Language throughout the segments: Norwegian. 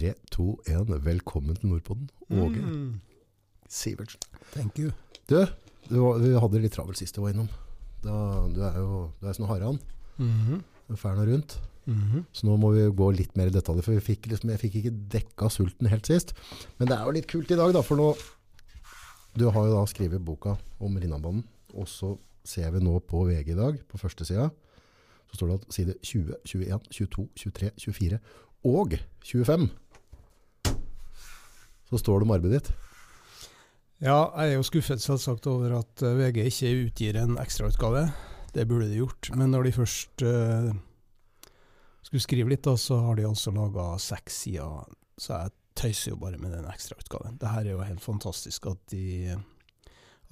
3, 2, 1. Velkommen til Nordpodden. Åge Mm. Sivertsen. Thank you. Du, du, var- vi hadde det litt travelt sist du var innom. Da, du er jo du er sånn harran. Mm Du er rundt. rundt. -hmm. Så nå må vi gå litt mer i detalj, for vi fikk liksom, jeg fikk ikke dekka sulten helt sist. Men det er jo litt kult i dag, da, for nå Du har jo da skrevet boka om Rinnanbanen, og så ser vi nå på VG i dag, på første sida, så står det at side 20, 21, 22, 23, 24 og 25 så står det om arbeidet ditt. Ja, jeg er jo skuffet selvsagt over at eh, VG ikke utgir en ekstrautgave. Det burde de gjort. Men når de først uh, skulle skrive litt, da, så har de altså laga seks sider. Så jeg tøyser jo bare med den ekstrautgaven. Det her er jo helt fantastisk at de,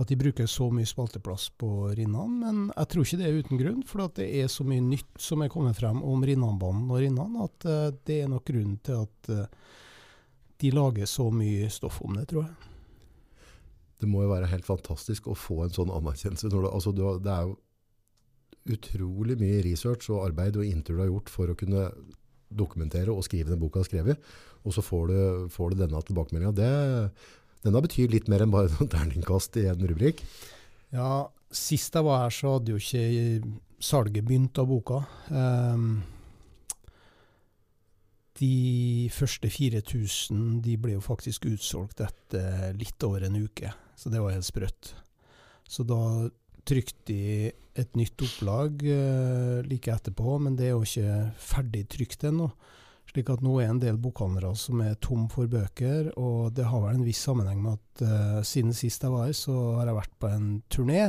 at de bruker så mye spalteplass på Rinnan. Men jeg tror ikke det er uten grunn, for det er så mye nytt som er kommet frem om Rinnanbanen og Rinnan, at uh, det er nok grunnen til at eh, de lager så mye stoff om det, tror jeg. Det må jo være helt fantastisk å få en sånn anerkjennelse. Du, altså du, det er jo utrolig mye research og arbeid og intervju du har gjort for å kunne dokumentere og skrive den boka du har skrevet, og så får du, får du denne tilbakemeldinga. Det, denne betyr litt mer enn bare noen terningkast i en rubrikk. Ja, sist jeg var her så hadde jo ikke salget begynt av boka. Um, de første 4000 de ble jo faktisk utsolgt etter litt over en uke, så det var helt sprøtt. Så da trykte de et nytt opplag eh, like etterpå, men det er jo ikke ferdig trykt ennå. Slik at nå er en del bokhandlere som er tom for bøker, og det har vel en viss sammenheng med at eh, siden sist jeg var her, så har jeg vært på en turné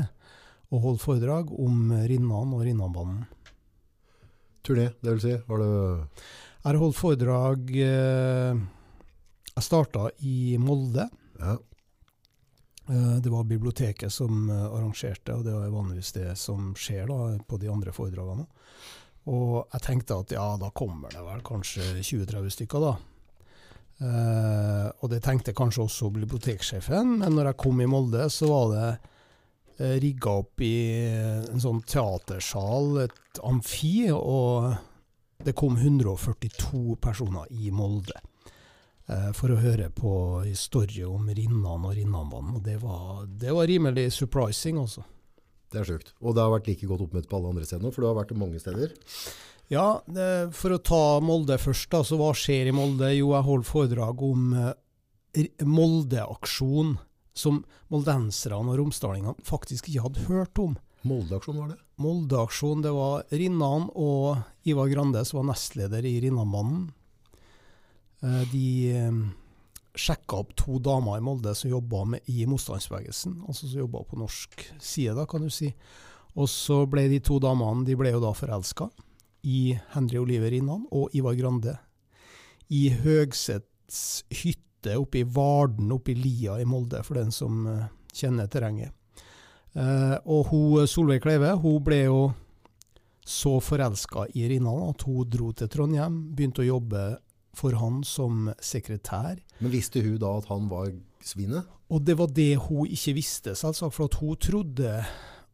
og holdt foredrag om Rinnan og Rinnanbanen. Turné, det vil si. Har du Jeg har holdt foredrag eh, Jeg starta i Molde. ja, Eh, det var biblioteket som eh, arrangerte, og det er vanligvis det som skjer da, på de andre foredragene. Og jeg tenkte at ja, da kommer det vel kanskje 20-30 stykker, da. Eh, og det tenkte kanskje også biblioteksjefen, men når jeg kom i Molde, så var det eh, rigga opp i en sånn teatersal, et amfi, og det kom 142 personer i Molde eh, for å høre på historie om Rinnan og Rinnanbanen. Og det var, det var rimelig surprising, altså. det er sjukt. Og det har vært like godt oppmøte på alle andre steder nå, for du har vært mange steder. Ja, det, for å ta Molde først, da, så hva skjer i Molde? Jo, jeg holder foredrag om eh, Molde-aksjon, som moldenserne og romsdalingene faktisk ikke hadde hørt om. Moldeaksjon var det. Molde-aksjon, det var Rinnan og Ivar Grande som var nestleder i Rinnanbanen. Eh, De eh, sjekka opp to damer i Molde som jobba i motstandsbevegelsen, altså som jobba på norsk side, da, kan du si. Og så ble de to damene de ble jo da forelska i Henry Oliver Rinnan og Ivar Grande. I Høgsets hytte oppe i Varden, oppe i Lia i Molde, for den som eh, kjenner terrenget. Eh, og hun, Solveig Kleive hun ble jo så forelska i Rinnan at hun dro til Trondheim, begynte å jobbe for han som sekretær. Men visste hun da at han var svinet? Og det var det hun ikke visste, selvsagt, for at hun trodde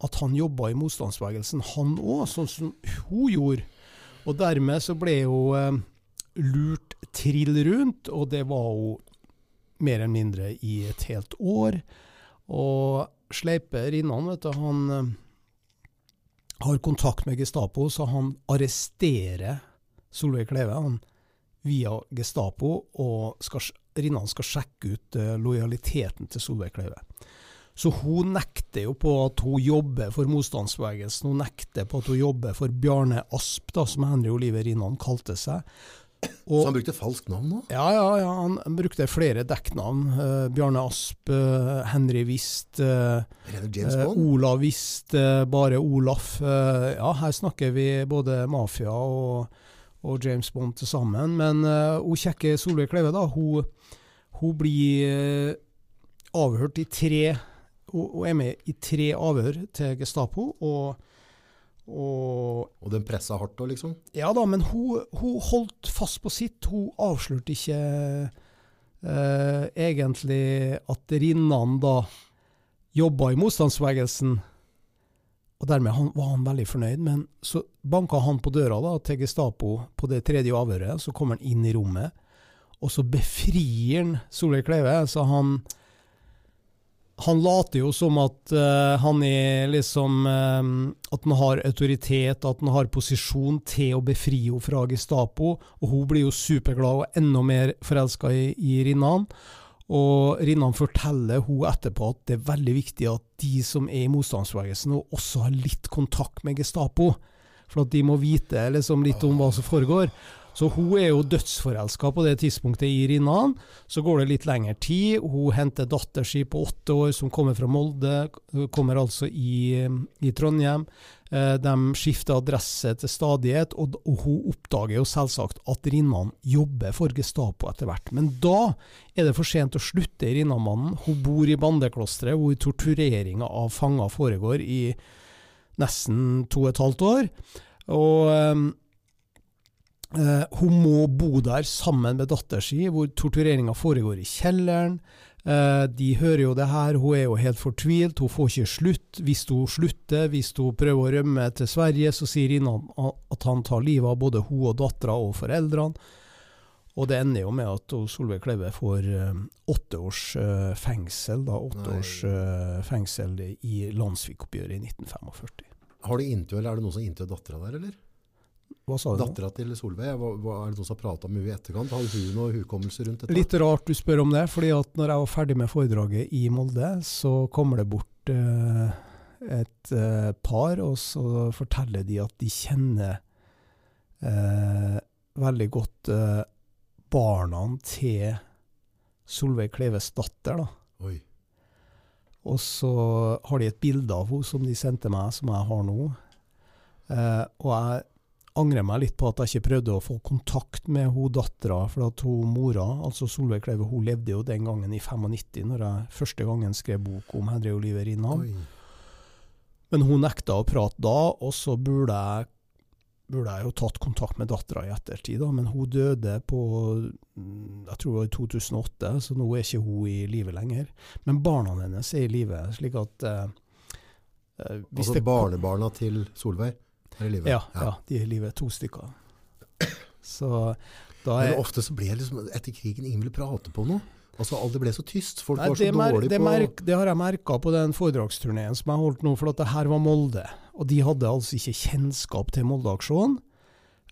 at han jobba i motstandsbevegelsen, han òg, sånn som hun gjorde. Og dermed så ble hun eh, lurt trill rundt, og det var hun mer eller mindre i et helt år. Og Sleipe Rinnan, vet du, han eh, har kontakt med Gestapo, så han arresterer Solveig Kleve han, via Gestapo, og skal, Rinnan skal sjekke ut uh, lojaliteten til Solveig Kleve. Så hun nekter jo på at hun jobber for motstandsbevegelsen, hun nekter på at hun jobber for Bjarne Asp, da, som Henry Oliver Rinnan kalte seg. Så han brukte falskt navn òg? Ja, ja, ja, han brukte flere dekknavn. Uh, Bjarne Asp, uh, Henry Wist, uh? Olav Wist, bare Olaf. Ja, her snakker vi både mafia og, og James Bond til sammen. Men hun kjekke Solveig Kleve, da, hun, hun blir avhørt i tre hun er med i tre avhør til Gestapo. og og Og den pressa hardt òg, liksom? ja da, men hun, hun holdt fast på sitt. Hun avslørte ikke eh, egentlig at Rinnan da jobba i motstandsbevegelsen. Og dermed han, var han veldig fornøyd. Men så banka han på døra da til Gestapo på det tredje avhøret. Så kommer han inn i rommet, og så befrir han Solveig Kleive. Så han han later jo som at uh, han er liksom uh, At han har autoritet, at han har posisjon til å befri henne fra Gestapo. Og hun blir jo superglad og enda mer forelska i, i Rinnan. Og Rinnan forteller hun etterpå at det er veldig viktig at de som er i motstandsbevegelsen, også har litt kontakt med Gestapo. For at de må vite liksom, litt om hva som foregår. Så hun er jo dødsforelska på det tidspunktet i Rinnan. Så går det litt lengre tid. Hun henter datter si på åtte år som kommer fra Molde, kommer altså i, i Trondheim. Eh, de skifter adresse til stadighet, og, hun oppdager jo selvsagt at Rinnan jobber for Gestapo etter hvert. Men da er det for sent å slutte i Rinnamannen. Hun bor i bandeklosteret hvor tortureringa av fanger foregår i nesten to og et halvt år. Og eh, Uh, hun må bo der sammen med datteren sin, hvor tortureringa foregår i kjelleren. Uh, de hører jo det her, hun er jo helt fortvilt, hun får ikke slutt. Hvis hun slutter, hvis hun prøver å rømme til Sverige, så sier Innan at han tar livet av både hun og dattera og foreldrene. Og det ender jo med at Solveig Kleve får uh, åtte års fengsel, da, åtte Nei. års fengsel i landssvikoppgjøret i 1945. Har du inntil, eller Er det noen som inntil dattera der, eller? Hva sa du? Dattera til Solveig, hva, hva, er det noen som har prata med henne i etterkant? Har hun noe hukommelse rundt dette? Litt rart du spør om det, fordi at når jeg var ferdig med foredraget i Molde, så kommer det bort eh, et eh, par, og så forteller de at de kjenner eh, veldig godt eh, barna til Solveig Kleves datter. da. Oi. Og så har de et bilde av henne som de sendte meg, som jeg har nå. Eh, og jeg angrer meg litt på at jeg ikke prøvde å få kontakt med hun dattera, for at hun mora, altså Solveig Kleve, hun levde jo den gangen i 95, når jeg første gangen skrev bok om Henry Oliver Rinnan. Men hun nekta å prate da, og så burde jeg, burde jeg jo tatt kontakt med dattera i ettertid, da, men hun døde på jeg tror det var i 2008, så nå er ikke hun i live lenger. Men barna hennes er i live, slik at eh, eh Altså barnebarna til Solveig? Er i livet? Ja, ja. ja, de er i livet. To stykker. Så da er Men ofte så ble det liksom etter krigen ingen ville prate på noe. Altså, Det ble så tyst. Folk Nei, var så dårlige det, merk, det har jeg merka på den foredragsturneen som jeg holdt nå, for at det her var Molde. Og de hadde altså ikke kjennskap til Molde-aksjonen.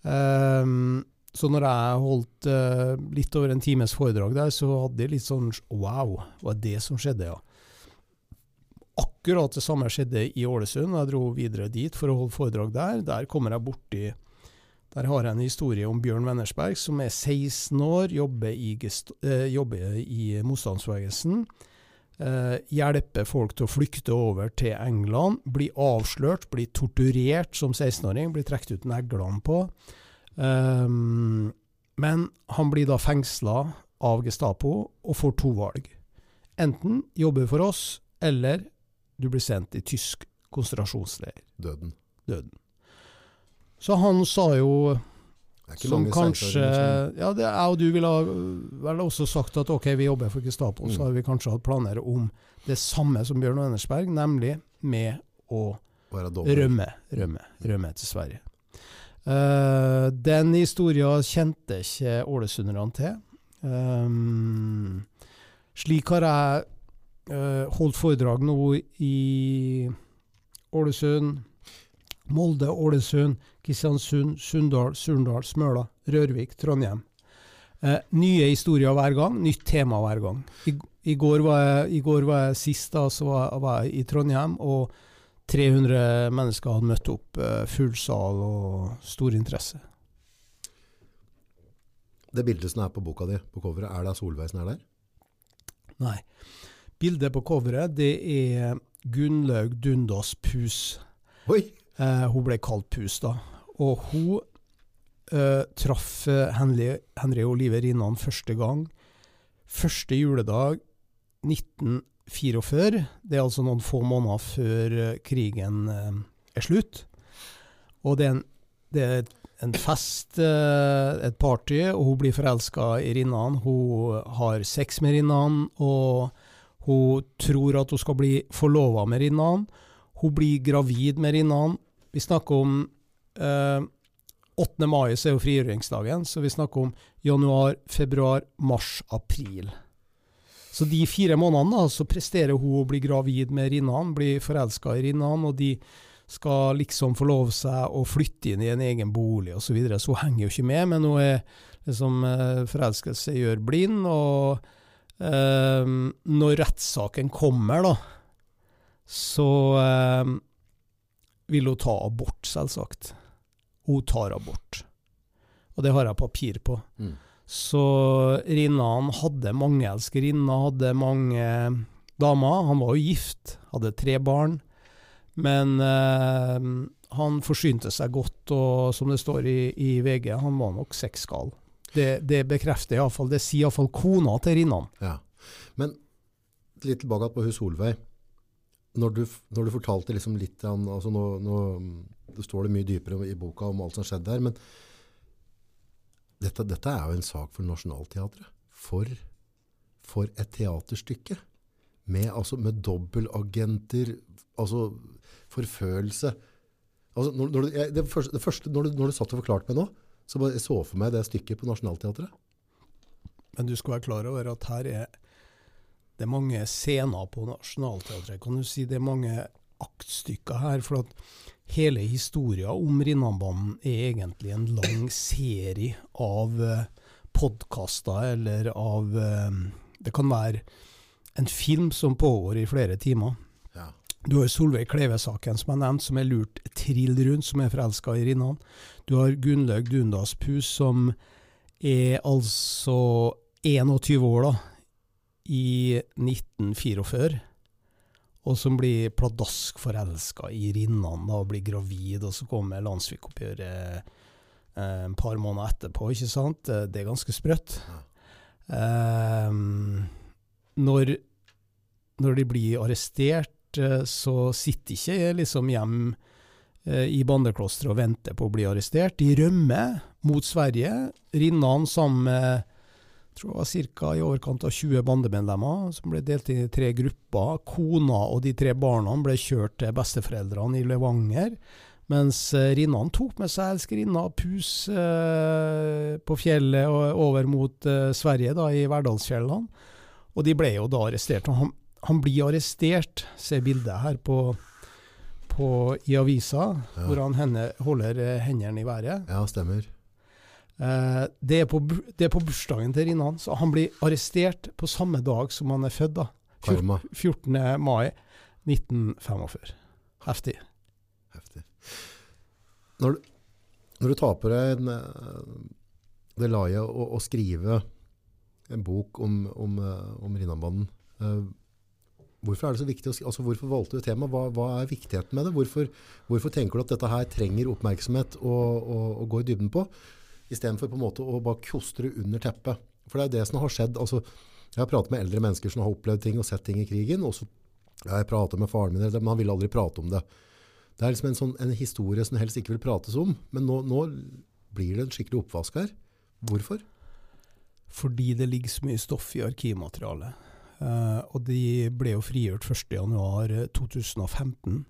Um, så når jeg holdt uh, litt over en times foredrag der, så hadde de litt sånn Wow, var det som skjedde, ja? Akkurat det samme skjedde i Ålesund. Jeg dro videre dit for å holde foredrag der. Der kommer jeg borti Der har jeg en historie om Bjørn Wennersberg, som er 16 år, jobber i, eh, jobber i motstandsbevegelsen. Eh, hjelper folk til å flykte over til England. Blir avslørt, blir torturert som 16-åring, blir trukket ut neglene på. Um, men han blir da fengsla av Gestapo og får to valg. Enten jobbe for oss, eller du blir sendt i tysk konsentrasjonsleir. Døden. Døden. Så han sa jo som kanskje Ja, det, jeg og du ville vel også sagt at ok, vi jobber for Gestapo, mm. så har vi kanskje hatt planer om det samme som Bjørn Wennersberg, nemlig med å rømme, rømme, rømme til Sverige. Uh, den historien kjente ikke ålesunderne til. Um, slik har jeg holdt foredrag nå i Ålesund, Molde, Ålesund, Kristiansund, Sunndal, Surndal, Smøla, Rørvik, Trondheim. Uh, nye historier hver gang, nytt tema hver gang. I, i, går, var jeg, i går var jeg sist, da, så var, var, jeg i Trondheim, og 300 mennesker hadde møtt opp. Uh, full sal og stor interesse. Det bildet som er på boka di, på coveret, er det Solveig som er der? Nei. Bildet på coveret det er Gunnlaug Dundas Pus. Eh, hun ble kalt Pus, da. Og hun eh, traff Henry, Henry Oliver Rinnan første gang. Første juledag 1944. Det er altså noen få måneder før eh, krigen eh, er slutt. Og det er en, det er en fest, eh, et party, og hun blir forelska i Rinnan. Hun har sex med Rinnan. og hun tror at hun skal bli forlova med Rinnan. Hun blir gravid med Rinnan. Vi snakker om eh, 8. mai så er jo frigjøringsdagen, så vi snakker om januar, februar, mars, april. Så de fire månedene da, så presterer hun å bli gravid med Rinnan, bli forelska i Rinnan, og de skal liksom få lov seg å flytte inn i en egen bolig osv. Så, videre. så hun henger jo ikke med, men hun er liksom eh, forelskelse gjør blind. Og når rettssaken kommer, da, så eh, vil hun ta abort, selvsagt. Hun tar abort. Og det har jeg papir på. Mm. Så Rinnan hadde mange elskerinner, hadde mange damer. Han var jo gift, hadde tre barn. Men eh, han forsynte seg godt, og som det står i, i VG, han var nok sexgal. Det, det bekrefter iallfall, det sier iallfall kona til Rinnan. Ja. Men litt tilbake på hun Solveig. Når du, når du fortalte liksom litt altså nå, nå, Det står det mye dypere i boka om alt som skjedde der, men dette, dette er jo en sak for Nationaltheatret. For, for et teaterstykke. Med, altså, med dobbeltagenter, altså forfølelse. Altså, når, når, du, jeg, det første, det første når, du, når, du, satt og forklarte meg nå, så jeg så for meg det stykket på Nationaltheatret. Men du skal være klar over at her er det mange scener på Nationaltheatret. Kan du si det er mange aktstykker her? For at hele historia om Rinnanbanen er egentlig en lang serie av uh, podkaster, eller av uh, Det kan være en film som pågår i flere timer. Du har Solveig Kleve-saken, som er nevnt, som er lurt trill rundt, som er forelska i Rinnan. Du har Gunnlaug Dundas Pus, som er altså 21 år, da, i 1944. Og som blir pladask forelska i Rinnan da, og blir gravid, og så kommer landsvikoppgjøret eh, et par måneder etterpå, ikke sant. Det er ganske sprøtt. Um, når, når de blir arrestert, så sitter ikke jeg liksom hjemme i bandeklosteret og venter på å bli arrestert. De rømmer mot Sverige. Rinnan sammen med tror det var ca. i overkant av 20 bandemedlemmer, som ble delt inn i tre grupper. Kona og de tre barna ble kjørt til besteforeldrene i Levanger. Mens Rinnan tok med seg elskerinna Pus eh, på fjellet og over mot eh, Sverige, da, i Verdalsfjellene. Og de ble jo da arrestert. Og Han, han blir arrestert, se bildet her på, på i avisa, Ja. hvor han henne, holder eh, hendene i været. Ja, stemmer. Eh, det, er på, det er på bursdagen til Rinnan, så han blir arrestert på samme dag som han er født. da. Fjor- Karma. 14. mai 1945. Heftig. Heftig. Når du, når du tar på deg eh, det laget å, å skrive en bok om, om, eh, om Rinnanbanen, eh, hvorfor er det så viktig altså hvorfor valgte du temaet? Hva, hva er viktigheten med det? Hvorfor, hvorfor tenker du at dette her trenger oppmerksomhet å, å, å gå i dybden på, istedenfor på en måte å bare kostre under teppet? For det er det som har skjedd. Altså, jeg har pratet med eldre mennesker som har opplevd ting og sett ting i krigen, og så jeg har pratet med faren min, men han ville aldri prate om det. Det er liksom en, sånn, en historie som helst ikke vil prates om, men nå, nå blir det en skikkelig oppvask her. Hvorfor? Fordi det ligger så mye stoff i arkivmaterialet. Eh, og de ble jo frigjort 1.1.2015.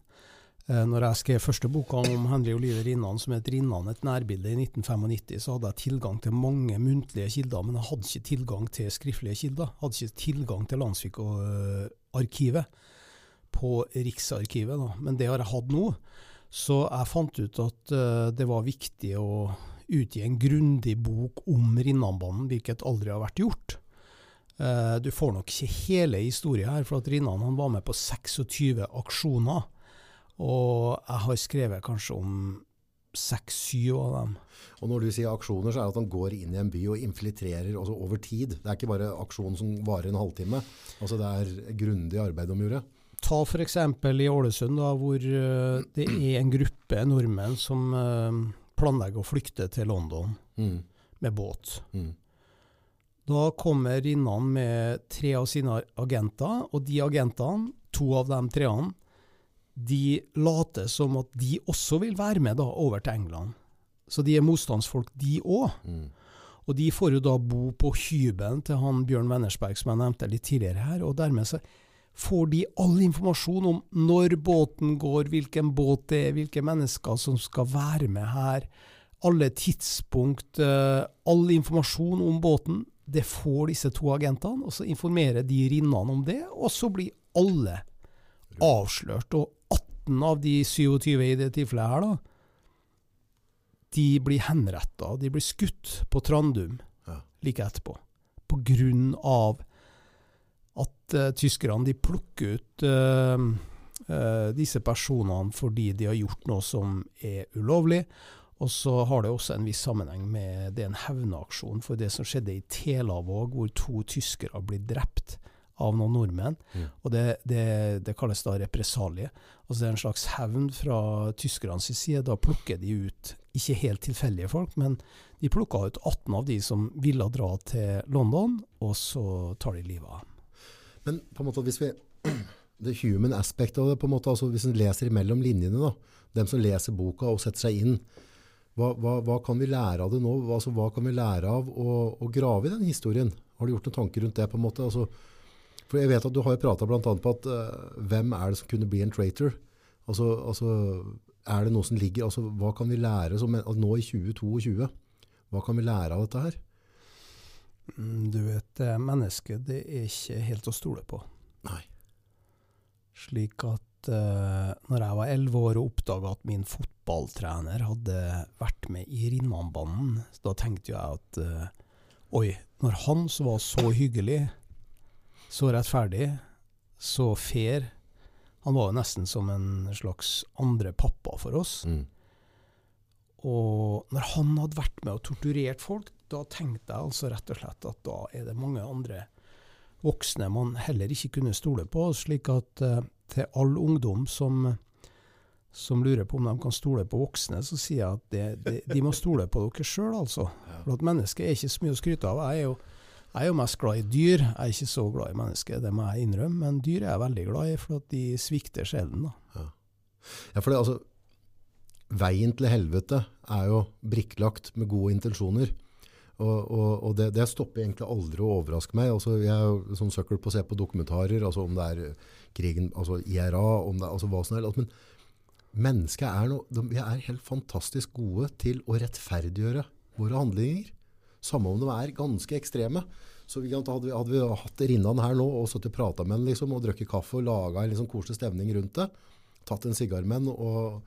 Uh, når jeg skrev første boka om Henry Oliver Rinnan, som het 'Rinnan et nærbilde' i 1995, så hadde jeg tilgang til mange muntlige kilder, men jeg hadde ikke tilgang til skriftlige kilder. Jeg hadde ikke tilgang til Landsvik-arkivet på Riksarkivet, da. men det har jeg hatt nå. Så jeg fant ut at eh, det var viktig å utgi en grundig bok om Rinnanbanen, hvilket aldri har vært gjort. Eh, du får nok ikke hele historien her, for at Rinnan han var med på 26 aksjoner. Og jeg har skrevet kanskje om seks-syv av dem. Og når du sier aksjoner, så er det at han går inn i en by og infiltrerer altså over tid. Det er ikke bare aksjon som varer en halvtime. Altså det er grundig arbeid de gjorde. Ta f.eks. i Ålesund, da, hvor eh, det er en gruppe nordmenn som eh, planlegger å flykte til London Mm. med båt. Mm. Da kommer Rinnan med tre av sine agenter, og de agentene, to av de treene, de later som at de også vil være med da over til England. Så de er motstandsfolk, de òg. Mm. Og de får jo da bo på hybelen til han Bjørn Wennersberg, som jeg nevnte litt tidligere her. Og dermed så får de all informasjon om når båten går, hvilken båt det er, hvilke mennesker som skal være med her. alle tidspunkt, eh, all informasjon om båten, det får disse to agentene. Og så informerer de rinnene om det, og så blir alle avslørt. Og 18 av de 27 i det tilfellet her, da, de blir henretta. De blir skutt på Trandum Ja. like etterpå. På grunn av at uh, tyskerne de plukker ut uh, uh, disse personene fordi de har gjort noe som er ulovlig. Og så har det også en viss sammenheng med det er en hevnaksjon for det som skjedde i Telavåg, hvor to tyskere ble drept av noen nordmenn. Mm. Og det, det, det kalles da represalie. Altså det er en slags hevn fra tyskernes side. Da plukker de ut ikke helt tilfeldige folk, men de plukka ut 18 av de som ville dra til London, og så tar de livet av dem. Men på en måte hvis vi det human aspect av det, på en måte, altså hvis en leser imellom linjene, da, dem som leser boka og setter seg inn, hva, hva, hva kan vi lære av det nå? Altså, hva kan vi lære av å, å grave i den historien? Har du gjort noen tanker rundt det? på en måte? Altså, for jeg vet at du har prata bl.a. på at uh, hvem er det som kunne bli en traitor? Altså, altså, er det noe som ligger, altså, Hva kan vi lære som, altså, nå i 2022? Hva kan vi lære av dette her? Mm, Du vet, mennesket det er ikke helt å stole på. Nei. Slik at eh, når jeg var elleve år og oppdaga at min fotballtrener hadde vært med i Rinnanbanen, da tenkte jeg at uh, oi, når han som var så hyggelig, så rettferdig, så fair Han var jo nesten som en slags andre pappa for oss. Mm. Og når han hadde vært med og torturert folk, da tenkte jeg altså rett og slett at da er det mange andre voksne man heller ikke kunne stole på. Slik at eh, til all ungdom som, som lurer på om de kan stole på voksne, så sier jeg at det, det, de må stole på dere sjøl, altså. For at mennesket er ikke så mye å skryte av. Jeg er jo jeg er jo mest glad i dyr. Jeg er ikke så glad i mennesker, det må jeg innrømme. Men dyr er jeg veldig glad i, for at de svikter sjelen. da. Ja, for det, altså, veien til helvete er jo brikklagt med gode intensjoner. Og, og, og det, det stopper egentlig aldri å overraske meg. Altså, jeg er sånn søkkel på å se på dokumentarer, altså om det er krigen, altså IRA, om det altså hva som helst. Men mennesket er, no, vi er helt fantastisk gode til å rettferdiggjøre våre handlinger. Samme om de er ganske ekstreme. Så vi, hadde, vi, hadde vi hatt Rinnan her nå og sittet og prata med ham liksom, og drukket kaffe og laga en liksom koselig stemning rundt det, tatt en sigar med ham,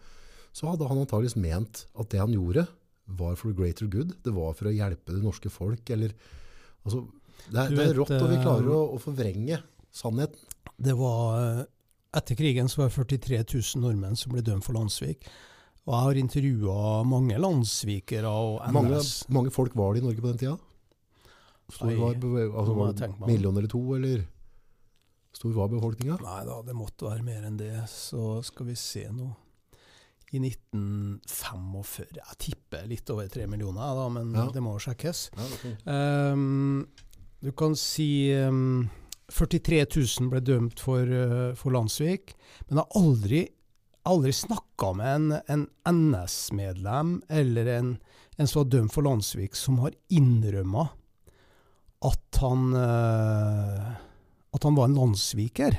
så hadde han antageligvis ment at det han gjorde, var for the greater good. Det var for å hjelpe det norske folk. Eller, altså, det, er, det er rått, og vi eh, klarer å, å forvrenge sannheten. Det var eh, Etter krigen så var det 43 000 nordmenn som ble dømt for landssvik. Og jeg har intervjua mange landssvikere og Mange, NS. mange folk var det i Norge på den tida? Stor Nei, var, altså, var det million eller to, eller stor var befolkninga? Nei da, det måtte være mer enn det. Så skal vi se nå. I 1945 Jeg tipper litt over tre millioner, da, men Ja. det må jo sjekkes. Ja. Ehm, du kan si um, 43 000 ble dømt for, uh, for Landsvik, men har aldri, aldri snakka med en, en NS-medlem eller en, en som var dømt for Landsvik, som har innrømma at han uh, at han var en landssviker.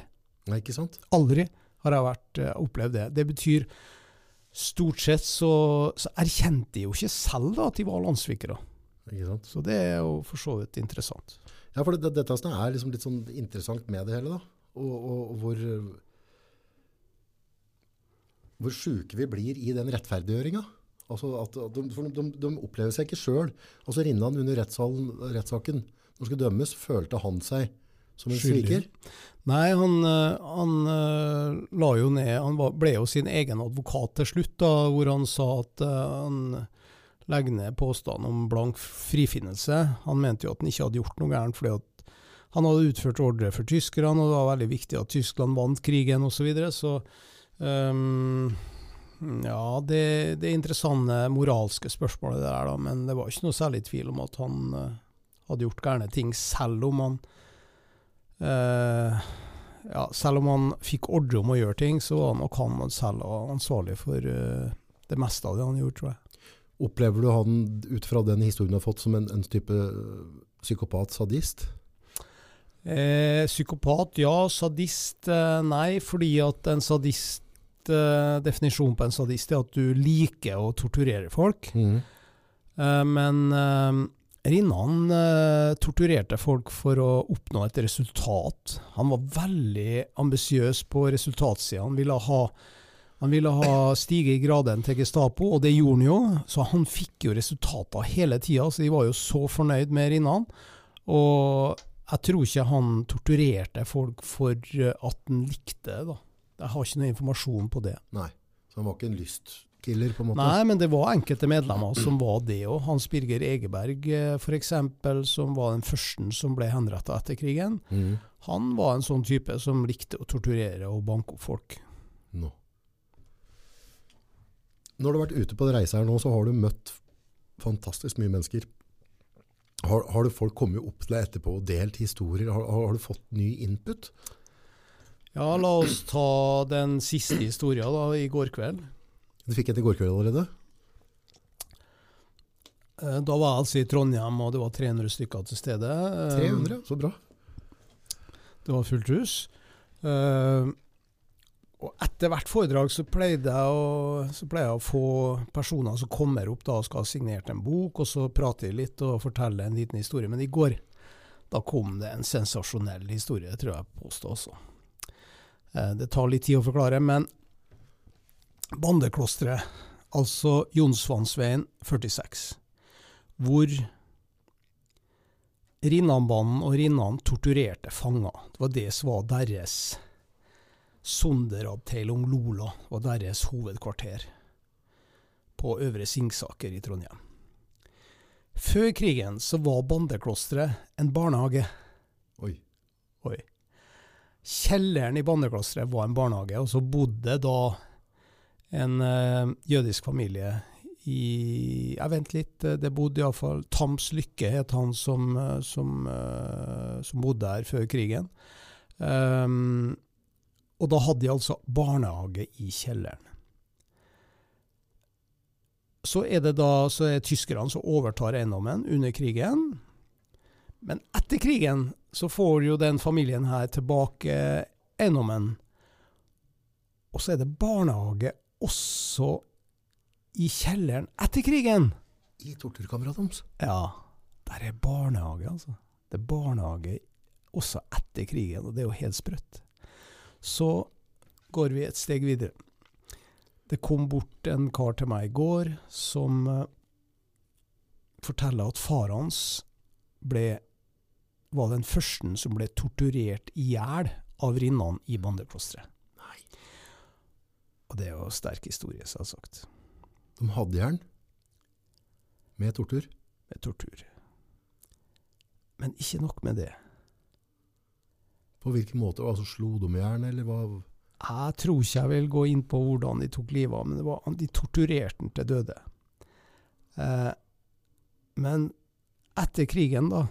Nei, ikke sant? Aldri har jeg vært, uh, opplevd det. Det betyr Stort sett så, så erkjente de jo ikke selv da, at de var landssvikere. Så det er jo for så vidt interessant. Ja, for det, det, dette er liksom litt sånn interessant med det hele, da. Og, og, og hvor hvor sjuke vi blir i den rettferdiggjøringa. Altså at, at de, for de, de opplever seg ikke sjøl. Altså Rinnan under rettssaken, når han skulle dømmes, følte han seg som en sviker. Nei, han, eh, han eh, la jo ned Han ble jo sin egen advokat til slutt, da, hvor han sa at eh, han legger ned påstanden om blank frifinnelse. Han mente jo at han ikke hadde gjort noe gærent, fordi at han hadde utført ordre for tyskerne, og det var veldig viktig at Tyskland vant krigen osv. Så, videre. så um, ja, det, det er interessante moralske spørsmålet det der, da, men det var ikke noe særlig tvil om at han hadde gjort gærne ting, selv om han ja, selv om han fikk ordre om å gjøre ting, så var nok han selv ansvarlig for eh, det meste av det han gjorde, tror jeg. Opplever du han ut fra den historien du har fått, som en, en type psykopat-sadist? Eh, psykopat, ja. Sadist, eh, nei. Fordi at en sadist eh, Definisjonen på en sadist er at du liker å torturere folk. Mm. Eh, men eh, Rinnan eh, torturerte folk for å oppnå et resultat. Han var veldig ambisiøs på resultatsida. Han ville ha han ville ha stige i graden til Gestapo, og det gjorde han jo. Så han fikk jo resultater hele tida, så de var jo så fornøyd med Rinnan. Og jeg tror ikke han torturerte folk for at han likte det. Jeg har ikke noe informasjon på det. Nei. Så han var ikke en lystkiller, på en måte? Nei, men det var enkelte medlemmer som var det òg. Hans Birger Egeberg f.eks., som var den første som ble henretta etter krigen. Mm. Han var en sånn type som likte å torturere og banke opp folk. Nå. Når du har vært ute på reise her nå, så har du møtt fantastisk mye mennesker. Har, har du folk kommet opp til deg etterpå og delt historier? Har, har, du fått ny input? Ja, la oss ta den siste historien da, i går kveld. Du fikk en i går kveld allerede? Eh, da var jeg altså i Trondheim, og det var 300 stykker til stede. 300, så bra. Det var fullt hus. Uh, og etter hvert foredrag så pleide, jeg å, så pleide jeg å få personer som kommer opp da og skal ha signert en bok, og så prater de litt og forteller en liten historie. Men i går da kom det en sensasjonell historie, tror jeg påstår også. Eh, det tar litt tid å forklare, men Bandeklosteret, altså Jonsvannsveien 46, hvor Rinnanbanen og Rinnan torturerte fanger. Det var det som var deres Sonderabteilung Lola var deres hovedkvarter på Øvre Singsaker i Trondheim. Før krigen så var Bandeklosteret en barnehage. Oi. Oi. Kjelleren i Bandeklosteret var en barnehage, og så bodde da en uh, jødisk familie i Jeg vent litt, det bodde iallfall Tams Lykke, het han som, eh, som, uh, som bodde her før krigen. Um, og da hadde de altså barnehage i kjelleren. Så er det da så er tyskerne som overtar eiendommen under krigen. Men etter krigen så får jo den familien her tilbake eiendommen. Og så er det barnehage også i kjelleren etter krigen. I torturkammeret deres? Ja. Der er barnehage, altså. Det er barnehage også etter krigen, og det er jo helt sprøtt. Så går vi et steg videre. Det kom bort en kar til meg i går som uh, forteller at far hans ble, var den første som ble torturert i hjel av Rinnan i bandeklosteret. Og det er jo sterk historie, selvsagt. De hadde jern? Med tortur? Med tortur. Men ikke nok med det. På hvilken måte? Altså Slo de jern, eller hva? Jeg tror ikke jeg vil gå inn på hvordan de tok livet av men det var, de torturerte den til døde. Eh, men etter krigen, da,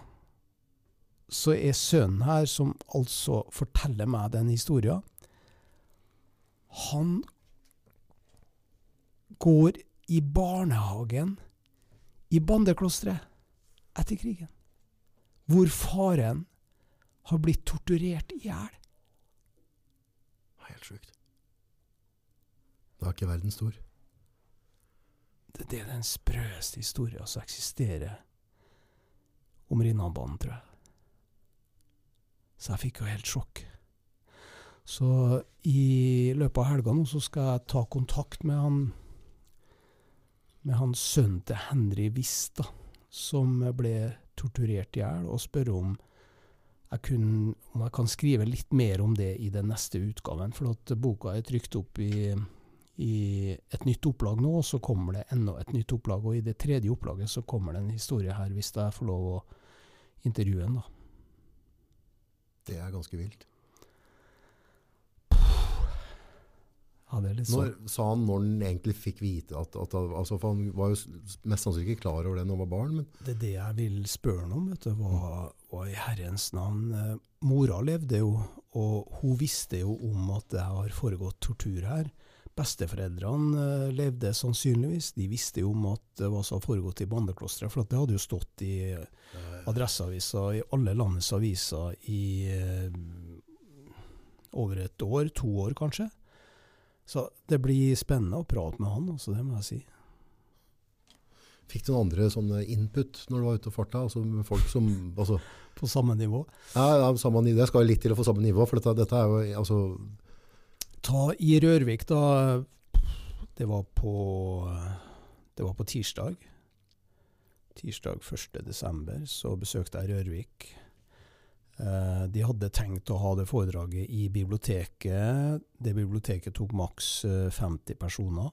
så er sønnen her, som altså forteller meg den historien, han går i barnehagen i bandeklosteret etter krigen, hvor faren har blitt torturert i hjel. Helt sjukt. Da er ikke verden stor. Det, det er den sprøeste historien som eksisterer om Rinnanbanen, tror jeg. Så jeg fikk jo helt sjokk. Så i løpet av helga nå så skal jeg ta kontakt med han med hans sønn til Henry Wist, som ble torturert i hjel, og spørre om jeg, kunne, om jeg kan skrive litt mer om det i den neste utgaven. For at boka er trykt opp i, i et nytt opplag nå, og så kommer det enda et nytt opplag. Og i det tredje opplaget så kommer det en historie her, hvis jeg får lov å intervjue den. da. Det er ganske vilt. Ja, litt sånn. Når, sa han når han egentlig fikk vite at, at altså, For han var jo mest sannsynlig ikke klar over det når han var barn. Men det er det jeg vil spørre ham om. vet du, hva, hva i herrens navn eh, Mora levde jo, og hun visste jo om at det har foregått tortur her. Besteforeldrene eh, levde sannsynligvis. De visste jo om at det var har foregått i bandeklosteret, for det hadde jo stått i Adresseavisa, i alle landets aviser i eh, over et år, to år kanskje. Så det blir spennende å prate med han, også, det må jeg si. Fikk du noen andre sånne input når du var ute og farta? Altså med folk som altså, På samme nivå. ja, samme, nivå. Det skal litt til å få samme nivå, for dette, dette er jo altså, Ta i Rørvik, da. Det var på Det var på tirsdag. Tirsdag 1. desember så besøkte jeg Rørvik. Eh, de hadde tenkt å ha det foredraget i biblioteket. Det biblioteket tok maks eh, 50 personer.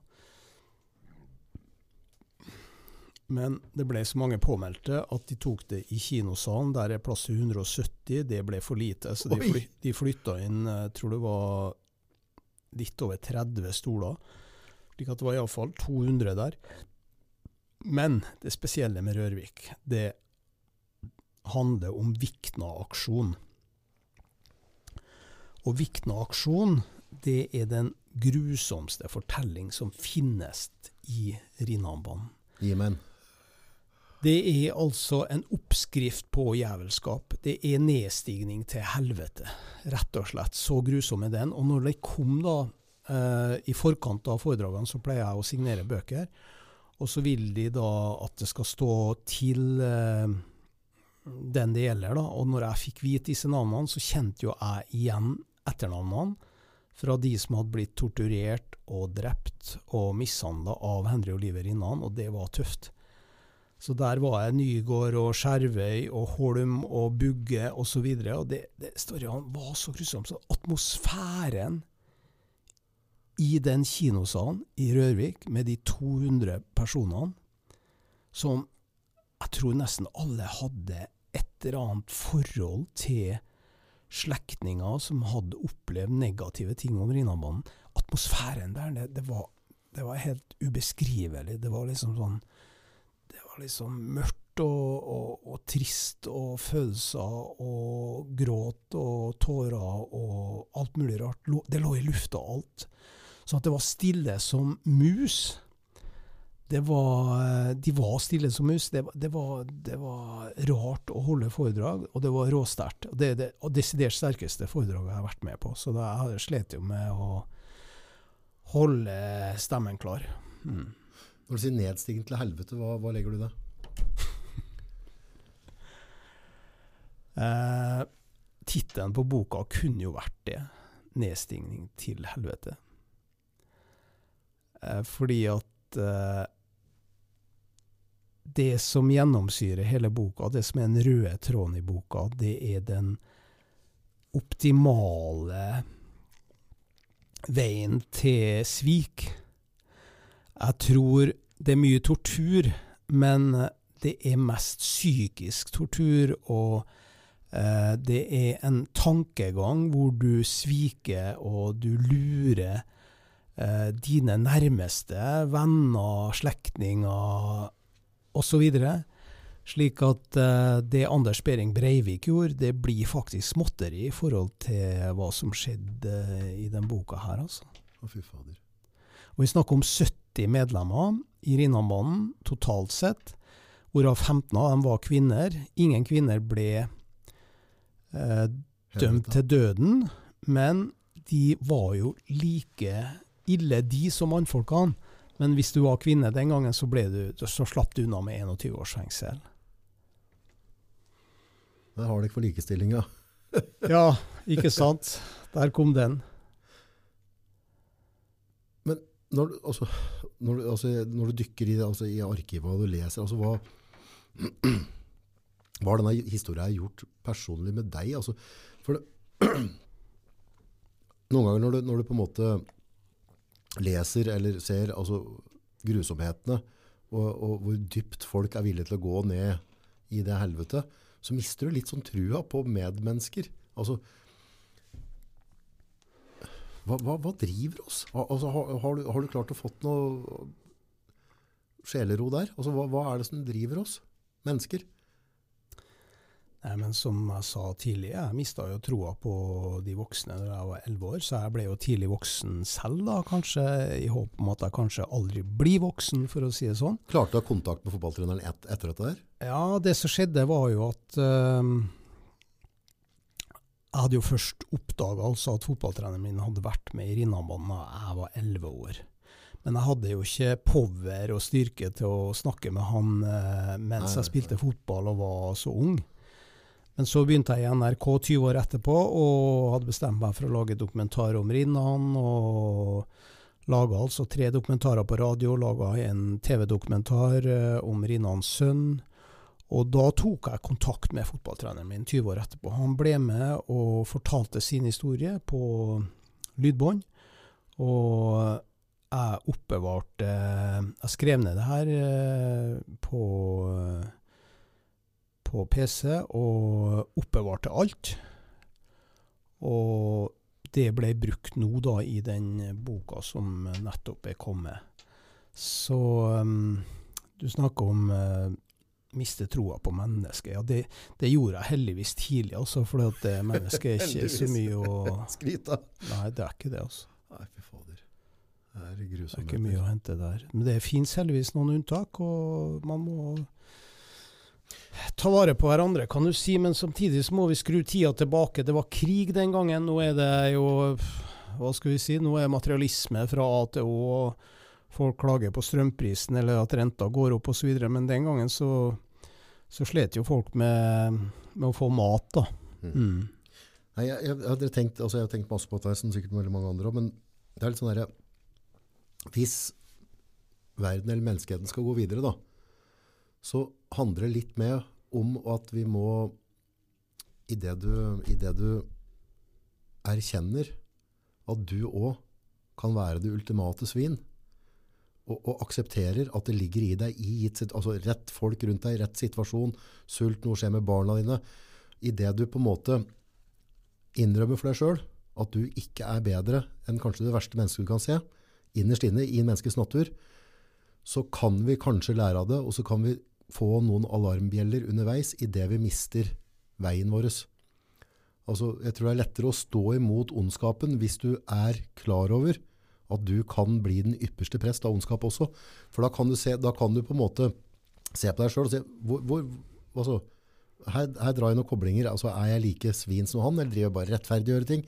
Men det ble så mange påmeldte at de tok det i kinosalen. Der er plass til 170. Det ble for lite, så de, de flytta inn Jeg tror det var litt over 30 stoler. Slik at det var iallfall 200 der. Men det spesielle med Rørvik, det handler om Vikna-aksjon. Og Vikna-aksjon, det er den grusomste fortelling som finnes i Rinnanbanen. gi. Det er altså en oppskrift på jævelskap. Det er nedstigning til helvete, rett og slett. Så grusom er den. Og når det kom da, eh, i forkant av foredragene, så pleier jeg å signere bøker. Og så vil de da at det skal stå til eh, den det gjelder, da. Og når jeg fikk vite disse navnene, så kjente jo jeg igjen etternavnene fra de som hadde blitt torturert og drept og mishandla av Henry Oliver innan, og det var tøft. Så der var jeg Nygård og Skjervøy og Holm og Bugge osv. Og, så videre, og det, det storyen var så grusom. Så atmosfæren i den kinosalen i Rørvik med de 200 personene, som jeg tror nesten alle hadde eller annet forhold til slektninger som hadde opplevd negative ting om Rinnanbanen. Atmosfæren der, det, det, var, det var helt ubeskrivelig. Det var liksom sånn Det var liksom mørkt og, og, og trist og følelser og gråt og tårer og alt mulig rart. Det lå i lufta alt. Sånn at det var stille som mus. Det var, eh, de var stille som mus. Det, var- det, var, det var rart å holde foredrag, og det var råsterkt. Og det er det og desidert sterkeste foredraget jeg har vært med på. Så da jeg slet jo med å holde stemmen klar. Mm. Når du sier nedstigning til helvete, hva, hva legger du i det? Eh, Tittelen på boka kunne jo vært det. 'Nedstigning til helvete'. Eh, fordi at eh, det som gjennomsyrer hele boka, det som er den røde tråden i boka, det er den optimale veien til svik. Jeg tror det er mye tortur, men det er mest psykisk tortur, og eh, det er en tankegang hvor du sviker og du lurer eh, dine nærmeste, venner, slektninger osv. Slik at uh, det Anders Behring Breivik gjorde, det blir faktisk småtteri i forhold til hva som skjedde uh, i den boka her, altså. Å, fy fader. Og vi snakker om 70 medlemmer i Rinnanbanen totalt sett, hvorav 15 av dem var kvinner. Ingen kvinner ble uh, dømt til døden, men de var jo like ille, de som mannfolkene. Men hvis du var kvinne den gangen, så, du, så slapp du unna med 21 års fengsel. Der har dere for likestillinga. Ja, ikke sant? Der kom den. Når, du- altså, når, du- altså, når du dykker i, altså, i arkivet og du leser, altså, hva, hva har denne historien gjort personlig med deg? Altså, for det, noen ganger når du, når du på en måte leser eller ser altså, grusomhetene, og, og hvor dypt folk er villige til å gå ned i det helvete, så mister du litt sånn trua på medmennesker. Altså, hva, hva, hva driver oss? Altså, har, har, du, har du klart å fått noe sjelero der? Altså, hva, hva er det som driver oss? Mennesker? Nei, men som jeg sa tidlig, jeg mista jo troa på de voksne da jeg var elleve år, så jeg ble jo tidlig voksen selv, da, kanskje i håp om at jeg kanskje aldri blir voksen, for å si det sånn. Klarte du å ha kontakt med fotballtreneren et, etter dette der? Ja, det som skjedde var jo at øhm, Jeg hadde jo først oppdaga altså at fotballtreneren min hadde vært med i Rinnanbanen da jeg var elleve år. Men jeg hadde jo ikke power og styrke til å snakke med han eh, mens Nei, jeg spilte fotball og var så ung. Men så begynte jeg i NRK 20 år etterpå, og hadde bestemt meg for å lage dokumentar om Rinnan. Og laga altså tre dokumentarer på radio, laga en TV-dokumentar eh, om Rinnans sønn. Og da tok jeg kontakt med fotballtreneren min 20 år etterpå. Han ble med og fortalte sin historie på lydbånd. Og jeg oppbevarte Jeg skrev ned det her eh, på, på PC og oppbevarte alt. Og det ble brukt nå da i den boka som nettopp er kommet. Så um, du snakker om uh, miste troa på mennesket. Ja, det, det, gjorde jeg heldigvis tidlig, altså, for det mennesket er ikke så mye å Skryte av. Nei, det er ikke det, altså. Nei, fy fader. Det er grusomt. Det er ikke mye å hente der. Men det fins heldigvis noen unntak, og man må ta vare på hverandre, kan du si. Men samtidig så må vi skru tida tilbake. Det var krig den gangen. Nå er det jo Hva skal vi si? Nå er materialisme fra A til Å. og Folk klager på strømprisen eller at renta går opp osv. Men den gangen så, så slet jo folk med, med å få mat, da. Mm. Mm. Nei, jeg, jeg, hadde tenkt, altså jeg har tenkt masse på det, som sikkert veldig mange andre òg, men det er litt sånn herre Hvis verden eller menneskeheten skal gå videre, da, så handler det litt med om at vi må I det du, i det du erkjenner at du òg kan være det ultimate svin, og, og aksepterer at det ligger i deg i altså rett folk rundt deg, rett situasjon, sult, noe skjer med barna dine, i det du på en måte innrømmer for deg sjøl at du ikke er bedre enn kanskje det verste mennesket du kan se, innerst inne i en menneskes natur, så kan vi kanskje lære av det, og så kan vi få noen alarmbjeller underveis i det vi mister veien vår. Altså, jeg tror det er lettere å stå imot ondskapen hvis du er klar over at du kan bli den ypperste prest av ondskap også. For da kan du, se, da kan du på en måte se på deg sjøl og se hvor, hvor, altså, her, her drar jeg noen koblinger. Altså, er jeg like svin som han, eller driver jeg bare rettferdiggjøre ting?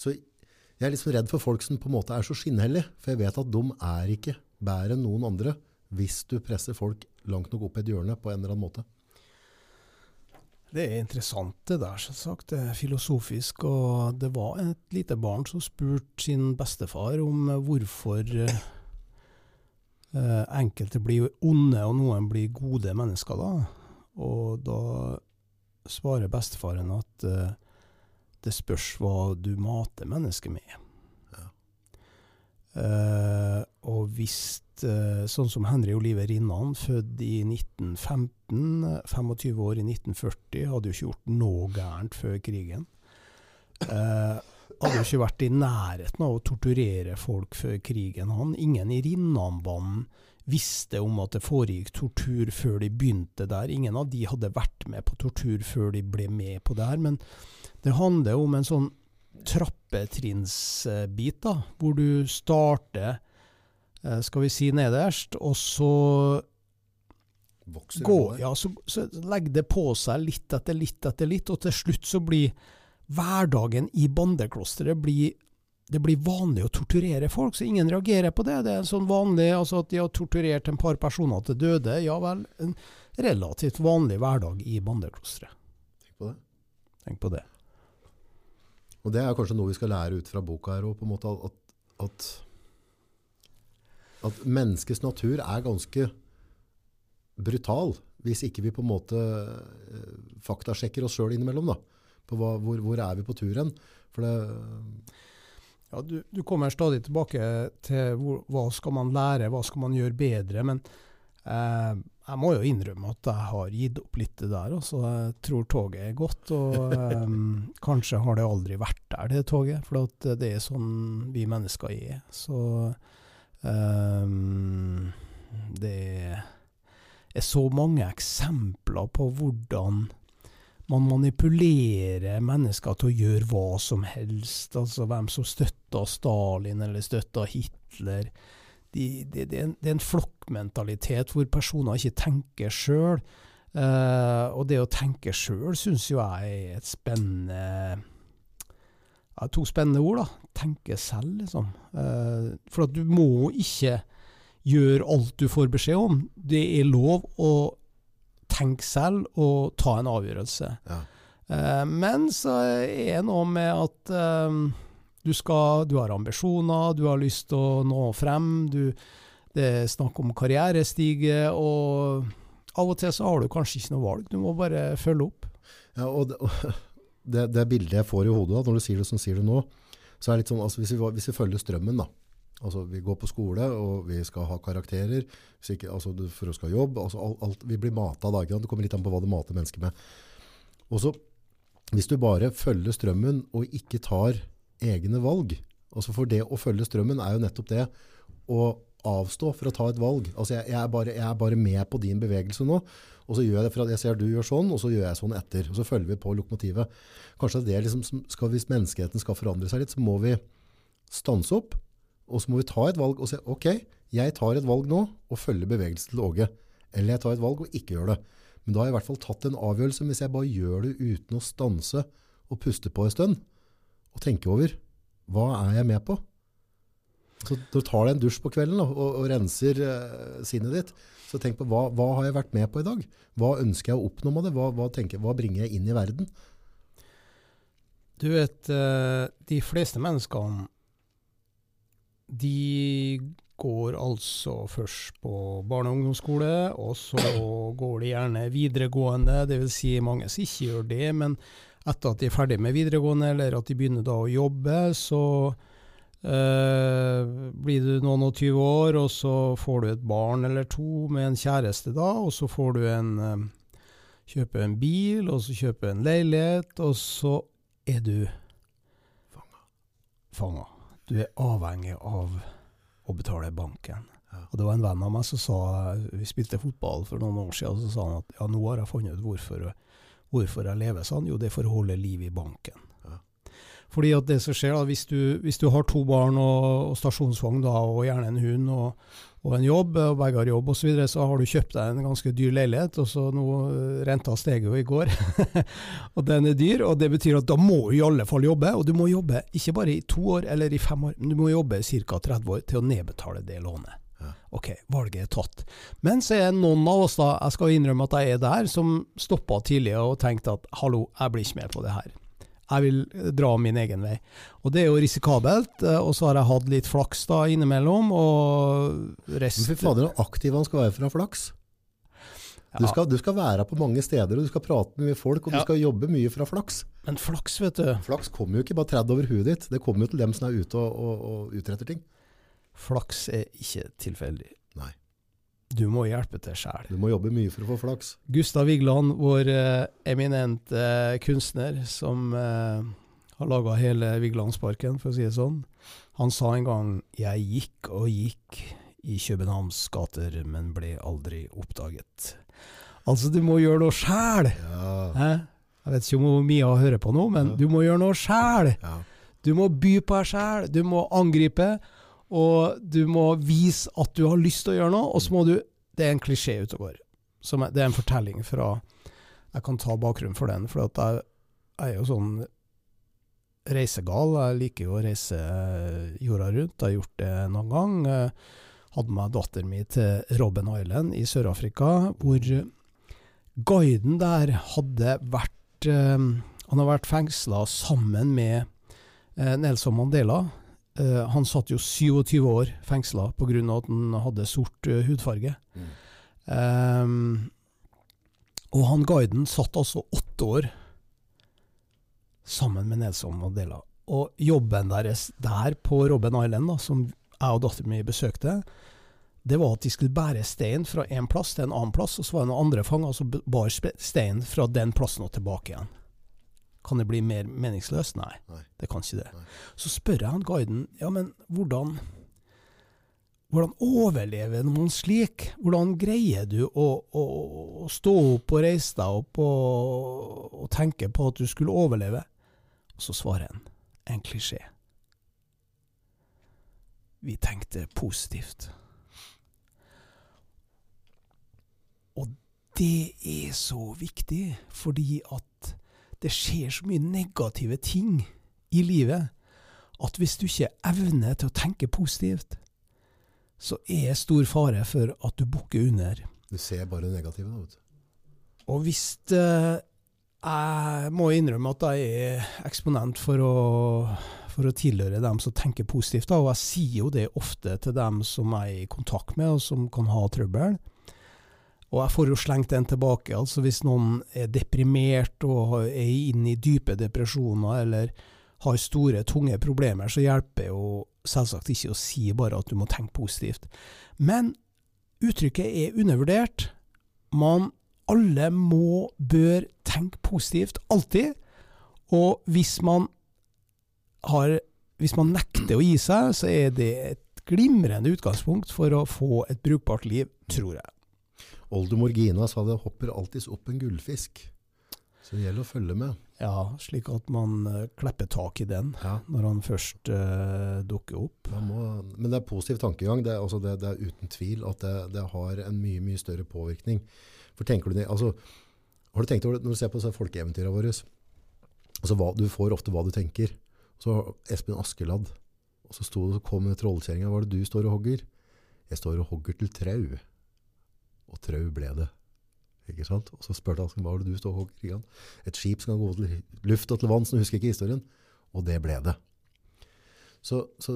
Så jeg er liksom redd for folk som på en måte er så skinnhellige, for jeg vet at de er ikke bedre enn noen andre hvis du presser folk langt nok opp i et hjørne på en eller annen måte. Det er interessant det der, selvsagt. Det er filosofisk. Og det var et lite barn som spurte sin bestefar om eh, hvorfor eh, eh, enkelte blir onde og noen blir gode mennesker, da. Og da svarer bestefaren at eh, det spørs hva du mater mennesket med. Eh, og hvis uh, Sånn som Henry Olive Rinnan, født i 1915, eh, 25 år i 1940, hadde jo ikke gjort noe gærent før krigen. Uh, hadde jo ikke vært i nærheten av å torturere folk før krigen. Han, ingen i Rinnanbanen visste om at det foregikk tortur før de begynte der. Ingen av de hadde vært med på tortur før de ble med på det her. Men det handler om en sånn trappetrinnsbit, da, hvor du starter eh, skal vi si nederst, og så Vokser går, ja, så, så legger det på seg litt etter litt etter litt, og til slutt så blir hverdagen i bandeklosteret blir det blir vanlig å torturere folk, så ingen reagerer på det. Det er en sånn vanlig, altså At de har torturert en par personer til døde, ja vel. En relativt vanlig hverdag i bandeklosteret. Tenk på det. Tenk på det. Og det er kanskje noe vi skal lære ut fra boka her òg, at, at, at menneskets natur er ganske brutal, hvis ikke vi på en måte eh, faktasjekker oss sjøl innimellom. da, på hva, hvor, hvor er vi på tur hen? For Ja, du, du kommer stadig tilbake til hvor, hva skal man lære, hva skal man gjøre bedre. Men eh, jeg må jo innrømme at jeg har gitt opp litt det der. Også. jeg tror toget er godt, og um, kanskje har det aldri vært der, det toget. For det er sånn vi mennesker er. Så um, det er så mange eksempler på hvordan man manipulerer mennesker til å gjøre hva som helst. Altså hvem som støtter Stalin eller støtter Hitler. De, de, det, er en, det er en flokkmentalitet hvor personer ikke tenker sjøl. Eh, og det å tenke sjøl syns jo jeg er et spennende ja, To spennende ord, da. Tenke selv, liksom. Eh, for at du må ikke gjøre alt du får beskjed om. Det er lov å tenke selv og ta en avgjørelse. Ja. Eh, men så er det noe med at eh, du, skal, du har ambisjoner, du har lyst til å nå frem. Du, det er snakk om karrierestige, og av og til så har du kanskje ikke noe valg. Du må bare følge opp. Ja, og det, det, det bildet jeg får i hodet da, når du sier det som sier det nå, så er det litt sånn, altså hvis, vi, hvis vi følger strømmen da, altså vi går på skole og vi skal ha karakterer, ikke, altså for å skal ha jobb, altså alt, alt, vi blir matet da, det kommer litt an på hva du mater mennesker med. Og så, hvis du bare følger strømmen og ikke tar egne valg, altså for det å følge strømmen er jo nettopp det å avstå for å ta et valg. Altså jeg, jeg, er bare, jeg er bare med på din bevegelse nå, og så gjør jeg det for at jeg ser du gjør sånn, og så gjør jeg sånn etter. Og så følger vi på lokomotivet. Kanskje det liksom, skal, hvis menneskeheten skal forandre seg litt, så må vi stanse opp, og så må vi ta et valg og si, ok, jeg tar et valg nå og følger bevegelsen til Åge. Eller jeg tar et valg og ikke gjør det. Men da har jeg i hvert fall tatt en avgjørelse, hvis jeg bare gjør det uten å stanse og puste på en stund, og tenke over, hva er jeg med på? Så du tar deg en dusj på kvelden da, og, og renser uh, sinnet ditt. Så tenk på hva, hva har jeg vært med på i dag? Hva ønsker jeg å oppnå med det? Hva, hva, tenker, hva bringer jeg inn i verden? Du vet, eh, de fleste menneskene de går altså først på barne- og ungdomsskole, og så går de gjerne videregående. Dvs. Si mange som ikke gjør det, men etter at de er ferdig med videregående, eller at de begynner da å jobbe, så eh, blir du noen og tyve år, og så får du et barn eller to med en kjæreste da, og så får du en eh, Kjøpe en bil, og så kjøpe en leilighet, og så er du fanga. Du er avhengig av å betale banken. Og Det var en venn av meg som sa Vi spilte fotball for noen år siden, og så sa han at ja, nå har jeg funnet ut hvorfor, hvorfor jeg lever sånn. Jo, det er for å holde liv i banken. Ja. Fordi at det som skjer da, hvis du, hvis du har to barn og, og stasjonsvogn da, og gjerne en hund og, og en jobb, og begge har jobb osv., så, videre, så har du kjøpt deg en ganske dyr leilighet, og så nå eh, renta steg jo i går, og den er dyr, og det betyr at da må du i alle fall jobbe, og du må jobbe ikke bare i to år eller i fem år, men du må jobbe ca. 30 år til å nedbetale det lånet. Ja. Ok, valget er tatt. Men så er noen av oss, da, jeg skal innrømme at jeg er der, som stoppa tidligere og tenkte at hallo, jeg blir ikke med på det her. Jeg vil eh, dra min egen vei. Og det er jo risikabelt, eh, og så har jeg hatt litt flaks da innimellom, og Men rest fy fader, så aktiv han skal være ha flaks. Du skal, du skal være på mange steder, og du skal prate med mye folk, og Ja. du skal jobbe mye fra flaks. Men flaks, vet du. Flaks kommer jo ikke bare tredd over huet ditt, det kommer jo til dem som er ute og, og, og utretter ting. Flaks er ikke tilfeldig. Nei. Du må hjelpe til sjæl. Du må jobbe mye for å få flaks. Gustav Vigeland, vår eh, eminente eh, kunstner, som eh, har laga hele Vigelandsparken, for å si det sånn, han sa en gang 'Jeg gikk og gikk i Københavns gater, men ble aldri oppdaget'. Altså, du må gjøre noe sjæl! Ja. Jeg vet ikke om Mia hører på nå, men Ja. du må gjøre noe sjæl! ja. Du må by på deg sjæl, du må angripe, og du må vise at du har lyst til å gjøre noe, og så må du Det er en klisjé ute og går. Det er en fortelling fra Jeg kan ta bakgrunnen for den, for jeg, jeg er jo sånn reisegal. Jeg liker jo å reise jorda rundt. Jeg har gjort det noen gang. Jeg Hadde med datteren min til Robben Island i Sør-Afrika, hvor guiden der hadde vært eh, Han har vært fengsla sammen med eh, Nelson Mandela. Eh, han satt jo 27 år fengsla pga. at han hadde sort eh, hudfarge. Mm. Um, og han guiden satt altså åtte år sammen med Nelson Mandela. Og jobben deres der på Robben Island, da, som jeg og datteren min besøkte, det var at de skulle bære stein fra en plass til en annen plass, og så var det noen andre fanger som bar steinen fra den plassen og tilbake igjen. Kan det bli mer meningsløst? Nei, Nei. det kan ikke det. Nei. Så spør jeg han guiden, ja, men hvordan hvordan overlever noen slik? Hvordan greier du å, å, å stå opp og reise deg opp og, og tenke på at du skulle overleve? Og så svarer han en klisjé. Vi tenkte positivt. Og det er så viktig, fordi at det skjer så mye negative ting i livet at hvis du ikke evner til å tenke positivt, så er det stor fare for at du bukker under. Du ser bare det negative, da. vet du. Og hvis eh, jeg må innrømme at jeg er eksponent for å, for å tilhøre dem som tenker positivt, da, og jeg sier jo det ofte til dem som jeg er i kontakt med, og som kan ha trøbbel. Og jeg får jo slengt den tilbake. altså Hvis noen er deprimert og er inne i dype depresjoner eller har store, tunge problemer, så hjelper jo selvsagt ikke å si bare at du må tenke positivt. Men uttrykket er undervurdert. Man alle må, bør tenke positivt, alltid. Og hvis man har Hvis man nekter å gi seg, så er det et glimrende utgangspunkt for å få et brukbart liv, tror jeg. Oldemor Gina sa det hopper alltids opp en gullfisk. Så det gjelder å følge med. Ja, slik at man uh, klepper tak i den Ja. når han først uh, dukker opp. Må, men det er positiv tankegang. Det er, altså det, det er uten tvil at det, det har en mye mye større påvirkning. For tenker du altså, Har du tenkt over når du ser på folkeeventyrene våre? Altså, hva, du får ofte hva du tenker. Så Espen Askeladd. Og så, sto, så kom trollkjerringa. Hva er det du står og hogger? Jeg står og hogger til trau. Og trau ble det. Ikke sant? Og så spurte han hva var det du stod og? Ikke? Et skip som kan gå til luft og til vanns, nå husker jeg ikke historien. Og det ble det. Så, så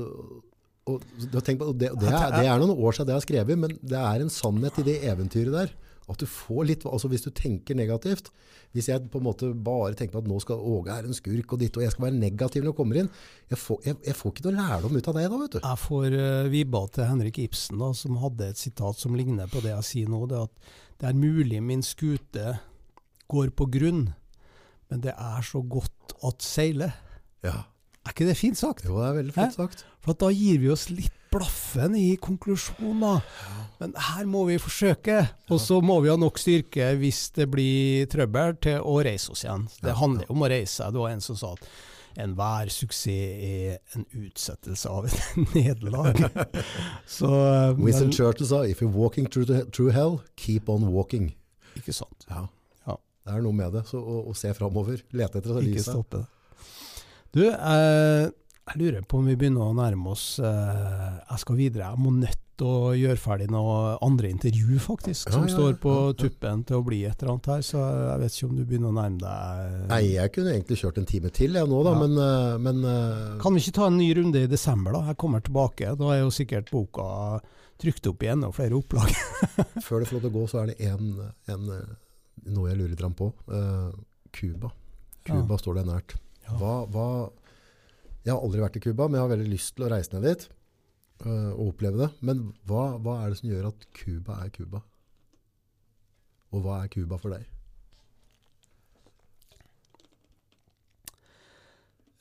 og, på, det, det, er, det er noen år siden det har skrevet, men det er en sannhet i det eventyret der. At du får litt, altså Hvis du tenker negativt Hvis jeg på en måte bare tenker på at nå skal Åge er en skurk og ditt, og jeg skal være negativ når jeg kommer inn Jeg får, jeg, jeg får ikke noe lærdom ut av det da, vet du. Jeg får uh, vibba til Henrik Ibsen, da, som hadde et sitat som ligner på det jeg sier nå. Det er at det er mulig min skute går på grunn, men det er så godt at seile. Ja, Er ikke det fint sagt? Jo, det er veldig flott sagt. For at da gir vi oss litt blaffen i konklusjoner. Men her må vi forsøke. Og så må vi ha nok styrke hvis det blir trøbbel, til å reise oss igjen. Det handler jo om å reise seg. Det var en som sa at enhver suksess er en utsettelse av et nederlag. Winston Churchill sa if you're walking through, hell, keep on walking. Ikke sant. Ja. Ja. Det er noe med det. Så å, å se framover. Lete etter det Ikke lyset. stoppe det. Du, eh, jeg lurer på om vi begynner å nærme oss eh, Jeg skal videre. Jeg må nødt til å gjøre ferdig noe andre intervju, faktisk, Ja, som ja, står på ja, ja. tuppen til å bli et eller annet her. Så jeg vet ikke om du begynner å nærme deg Nei, jeg kunne egentlig kjørt en time til jeg nå, da, Ja. men, eh, men eh, Kan vi ikke ta en ny runde i desember, da? Jeg kommer tilbake. Da er jo sikkert boka trykt opp igjen, og flere opplag. før det får lov til å gå, så er det en, en, eh, noe jeg lurer litt på. Eh, Cuba. Cuba står deg nært. Hva, hva, jeg har aldri vært i Cuba, men jeg har veldig lyst til å reise ned dit eh, og oppleve det. Men hva, hva er det som gjør at Cuba er Cuba? Og hva er Cuba for deg?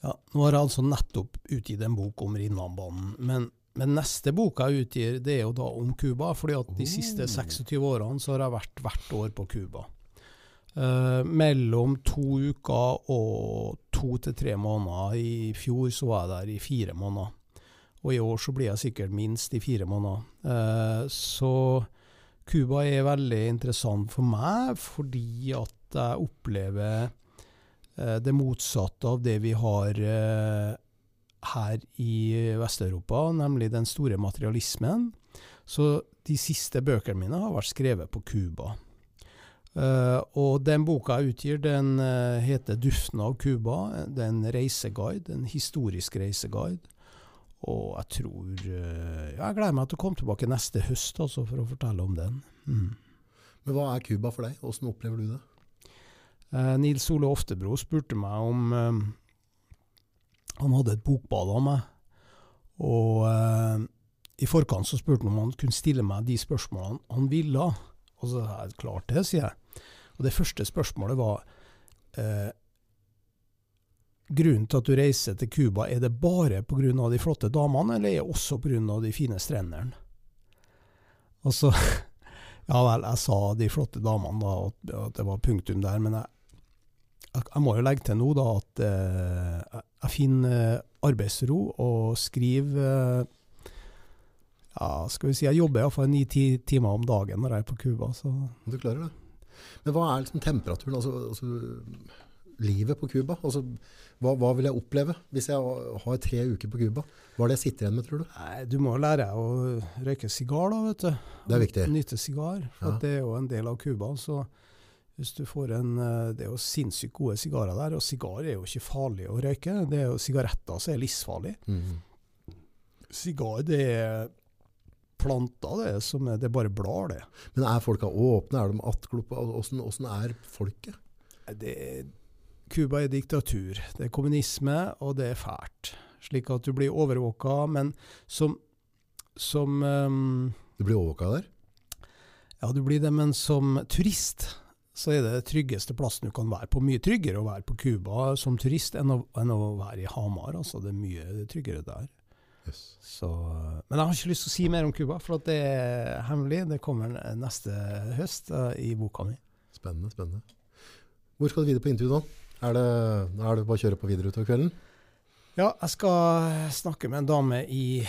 Ja, nå har jeg altså nettopp utgitt en bok om Rinnanbanen. men, men neste boka jeg utgir, det er jo da om Cuba. fordi at de siste Oh. 26 årene så har jeg vært hvert år på Cuba. Eh, mellom to uker og to til tre måneder. I fjor så var jeg der i fire måneder. Og i år så blir jeg sikkert minst i fire måneder. Eh, så Cuba er veldig interessant for meg, fordi at jeg opplever eh, det motsatte av det vi har her i Vest-Europa, nemlig den store materialismen. Så de siste bøkene mine har vært skrevet på Cuba. Eh, og den boka jeg utgir, den uh, heter 'Duften av Cuba'. Det er en reiseguide, en historisk reiseguide. Og jeg tror uh, Jeg gleder meg til å komme tilbake neste høst altså, for å fortelle om den. Mm. Men hva er Cuba for deg? Hvordan opplever du det? Nils Ole Oftebro spurte meg om Han hadde et bokbad av meg. Og i forkant så spurte han om han kunne stille meg de spørsmålene han ville. Og så sa jeg klart det, sier jeg. Og det første spørsmålet var eh, Grunnen til at du reiser til Cuba, er det bare pga. de flotte damene, eller er det også pga. de fine strendene? Og så Ja vel, jeg sa de flotte damene, da, at, det var punktum der. Men jeg, jeg, må jo legge til nå da at eh, jeg, finner eh, arbeidsro og skriver eh, Ja, skal vi si jeg jobber iallfall ni-ti timer om dagen når jeg er på Cuba. Du klarer det. Men hva er liksom temperaturen? Altså, altså, livet på Cuba? Altså, hva, hva vil jeg oppleve hvis jeg har tre uker på Cuba? Hva er det jeg sitter igjen med, tror du? Nei, du må lære å røyke sigar, da, vet du. Det er viktig. Nyte sigar. For Ja. det er jo en del av Cuba. Så hvis du får en eh, Det er jo sinnssykt gode sigarer der. Og sigar er jo ikke farlig å røyke. Det er jo sigaretter som er livsfarlig. Mm. Sigar, det er planter, det, som er, det er bare blader, det. Men er folka åpne? Er de attgloppe? Åssen åssen er folket? det Cuba er diktatur. Det er kommunisme, og det er fælt. Slik at du blir overvåka, men som, som um, Du blir overvåka der? Ja, du blir det, men som turist så er det det tryggeste plassen du kan være på. Mye tryggere å være på Cuba som turist enn å, enn å være i Hamar. Altså, det er mye tryggere der. Yes. Så, men jeg har ikke lyst til å si mer om Cuba, for at det er hemmelig. Det kommer neste høst uh, i boka mi. Spennende. spennende. Hvor skal du videre på intervju nå? Er det, er det bare å kjøre på videre utover kvelden? Ja, jeg skal snakke med en dame i,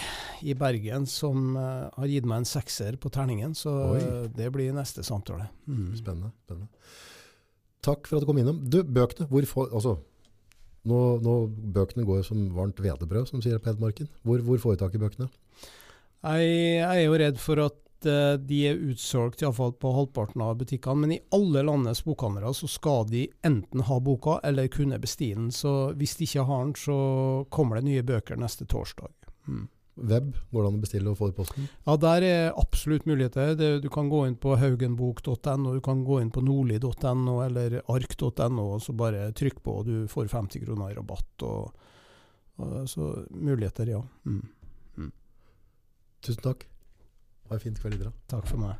i Bergen som uh, har gitt meg en sekser på terningen, så Oi. det blir neste samtale. Mm. Spennende. spennende. Takk for at du kom innom. Du, bøkene. Hvor får, altså, nå, nå, bøkene går som varmt hvetebrød, som sier på. Hvor, hvor får du tak i bøkene? Jeg, jeg er jo redd for at uh, de er utsolgt iallfall på halvparten av butikkene. Men i alle landets bokhandlere så skal de enten ha boka eller kunne bestille den. Så hvis de ikke har den, så kommer det nye bøker neste torsdag. Mm. Web, går det an å bestille og få i posten? Ja, der er absolutt muligheter. Det, du kan gå inn på haugenbok.no, du kan gå inn på nordli.no eller ark.no, og så bare trykk på, og du får 50 kroner i rabatt. Og, og, så muligheter, ja. Mm. Tusen takk. Ha en fin kveld videre. Takk for meg.